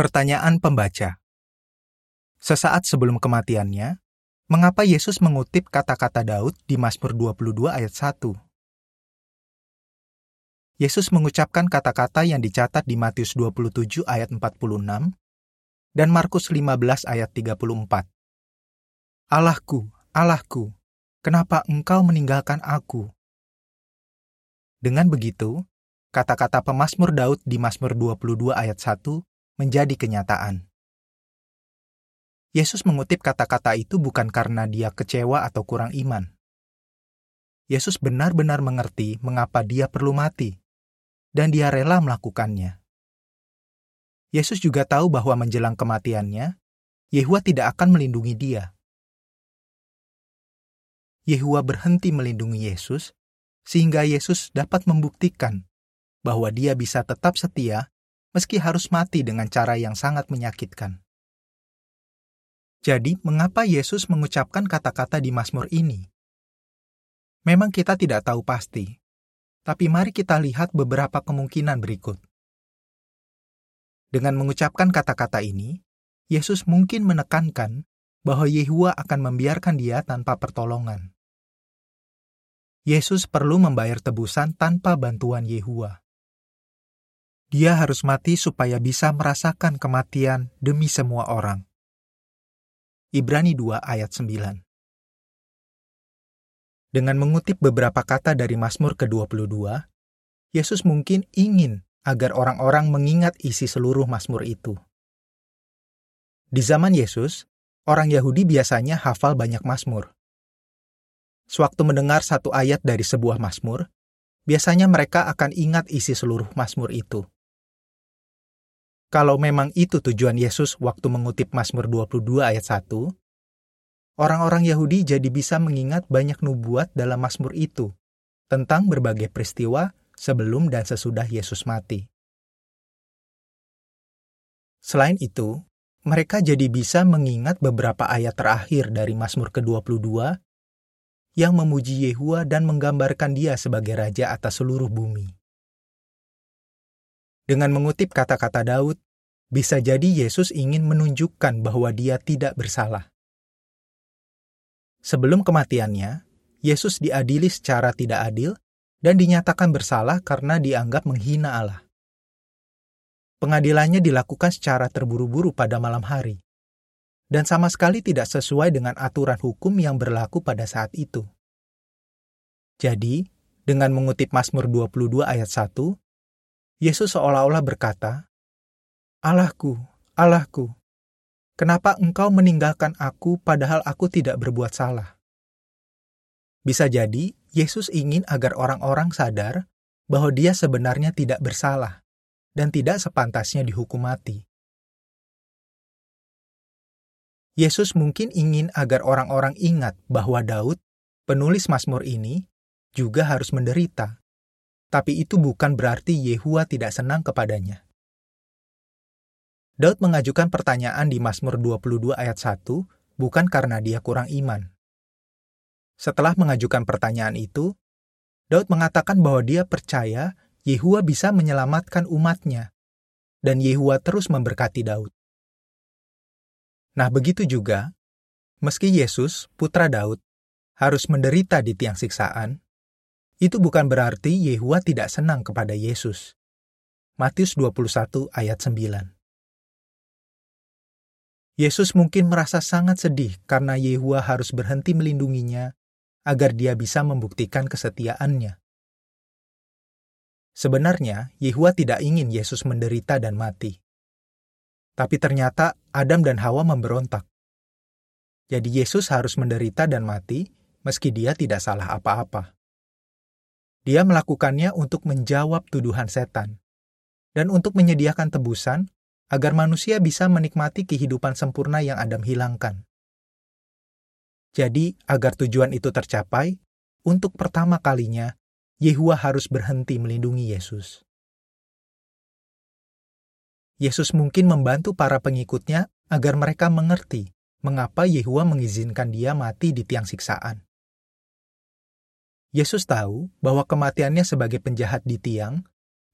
Pertanyaan pembaca. Sesaat sebelum kematiannya, mengapa Yesus mengutip kata-kata Daud di Mazmur 22 ayat 1? Yesus mengucapkan kata-kata yang dicatat di Matius 27 ayat 46 dan Markus 15 ayat 34. Allahku, Allahku, kenapa engkau meninggalkan aku? Dengan begitu, kata-kata pemazmur Daud di Mazmur 22 ayat 1 menjadi kenyataan. Yesus mengutip kata-kata itu bukan karena dia kecewa atau kurang iman. Yesus benar-benar mengerti mengapa dia perlu mati, dan dia rela melakukannya. Yesus juga tahu bahwa menjelang kematiannya, Yehua tidak akan melindungi dia. Yehua berhenti melindungi Yesus, sehingga Yesus dapat membuktikan bahwa dia bisa tetap setia meski harus mati dengan cara yang sangat menyakitkan. Jadi, mengapa Yesus mengucapkan kata-kata di Mazmur ini? Memang kita tidak tahu pasti, tapi mari kita lihat beberapa kemungkinan berikut. Dengan mengucapkan kata-kata ini, Yesus mungkin menekankan bahwa Yehua akan membiarkan dia tanpa pertolongan. Yesus perlu membayar tebusan tanpa bantuan Yehua. Dia harus mati supaya bisa merasakan kematian demi semua orang. Ibrani 2 ayat 9 Dengan mengutip beberapa kata dari Mazmur ke-22, Yesus mungkin ingin agar orang-orang mengingat isi seluruh Mazmur itu. Di zaman Yesus, orang Yahudi biasanya hafal banyak Mazmur. Sewaktu mendengar satu ayat dari sebuah Mazmur, biasanya mereka akan ingat isi seluruh Mazmur itu. Kalau memang itu tujuan Yesus waktu mengutip Mazmur 22 ayat 1, orang-orang Yahudi jadi bisa mengingat banyak nubuat dalam Mazmur itu tentang berbagai peristiwa sebelum dan sesudah Yesus mati. Selain itu, mereka jadi bisa mengingat beberapa ayat terakhir dari Mazmur ke-22 yang memuji Yehua dan menggambarkan dia sebagai raja atas seluruh bumi. Dengan mengutip kata-kata Daud, bisa jadi Yesus ingin menunjukkan bahwa dia tidak bersalah. Sebelum kematiannya, Yesus diadili secara tidak adil dan dinyatakan bersalah karena dianggap menghina Allah. Pengadilannya dilakukan secara terburu-buru pada malam hari, dan sama sekali tidak sesuai dengan aturan hukum yang berlaku pada saat itu. Jadi, dengan mengutip Mazmur 22 ayat 1, Yesus seolah-olah berkata, Allahku, Allahku, kenapa engkau meninggalkan aku padahal aku tidak berbuat salah? Bisa jadi Yesus ingin agar orang-orang sadar bahwa dia sebenarnya tidak bersalah dan tidak sepantasnya dihukum mati. Yesus mungkin ingin agar orang-orang ingat bahwa Daud, penulis Mazmur ini, juga harus menderita. Tapi itu bukan berarti Yehua tidak senang kepadanya. Daud mengajukan pertanyaan di Mazmur 22 ayat 1 bukan karena dia kurang iman. Setelah mengajukan pertanyaan itu, Daud mengatakan bahwa dia percaya Yehua bisa menyelamatkan umatnya, dan Yehua terus memberkati Daud. Nah begitu juga, meski Yesus, putra Daud, harus menderita di tiang siksaan, itu bukan berarti Yehua tidak senang kepada Yesus. Matius 21 ayat 9 Yesus mungkin merasa sangat sedih karena Yehua harus berhenti melindunginya agar dia bisa membuktikan kesetiaannya. Sebenarnya, Yehua tidak ingin Yesus menderita dan mati. Tapi ternyata Adam dan Hawa memberontak. Jadi Yesus harus menderita dan mati meski dia tidak salah apa-apa. Dia melakukannya untuk menjawab tuduhan setan dan untuk menyediakan tebusan agar manusia bisa menikmati kehidupan sempurna yang Adam hilangkan. Jadi, agar tujuan itu tercapai, untuk pertama kalinya Yehua harus berhenti melindungi Yesus. Yesus mungkin membantu para pengikutnya agar mereka mengerti mengapa Yehua mengizinkan dia mati di tiang siksaan. Yesus tahu bahwa kematiannya sebagai penjahat di tiang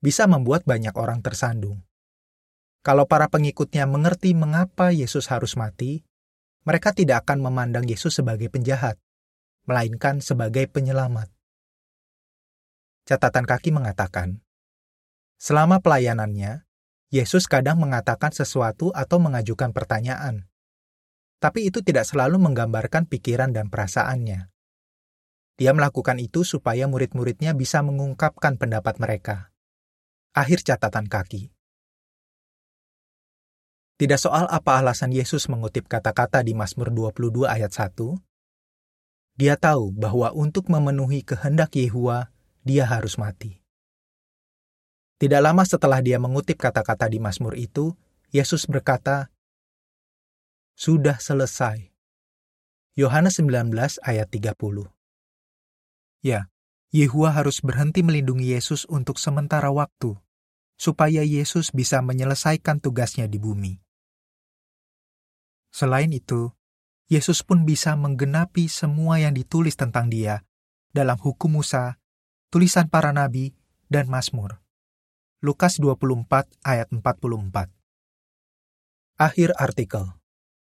bisa membuat banyak orang tersandung. Kalau para pengikutnya mengerti mengapa Yesus harus mati, mereka tidak akan memandang Yesus sebagai penjahat, melainkan sebagai penyelamat. Catatan kaki mengatakan, selama pelayanannya, Yesus kadang mengatakan sesuatu atau mengajukan pertanyaan, tapi itu tidak selalu menggambarkan pikiran dan perasaannya. Dia melakukan itu supaya murid-muridnya bisa mengungkapkan pendapat mereka. Akhir catatan kaki. Tidak soal apa alasan Yesus mengutip kata-kata di Mazmur 22 ayat 1. Dia tahu bahwa untuk memenuhi kehendak Yehua, dia harus mati. Tidak lama setelah dia mengutip kata-kata di Mazmur itu, Yesus berkata, Sudah selesai. Yohanes 19 ayat 30 Ya, Yehua harus berhenti melindungi Yesus untuk sementara waktu, supaya Yesus bisa menyelesaikan tugasnya di bumi. Selain itu, Yesus pun bisa menggenapi semua yang ditulis tentang dia dalam hukum Musa, tulisan para nabi, dan Mazmur. Lukas 24 ayat 44 Akhir artikel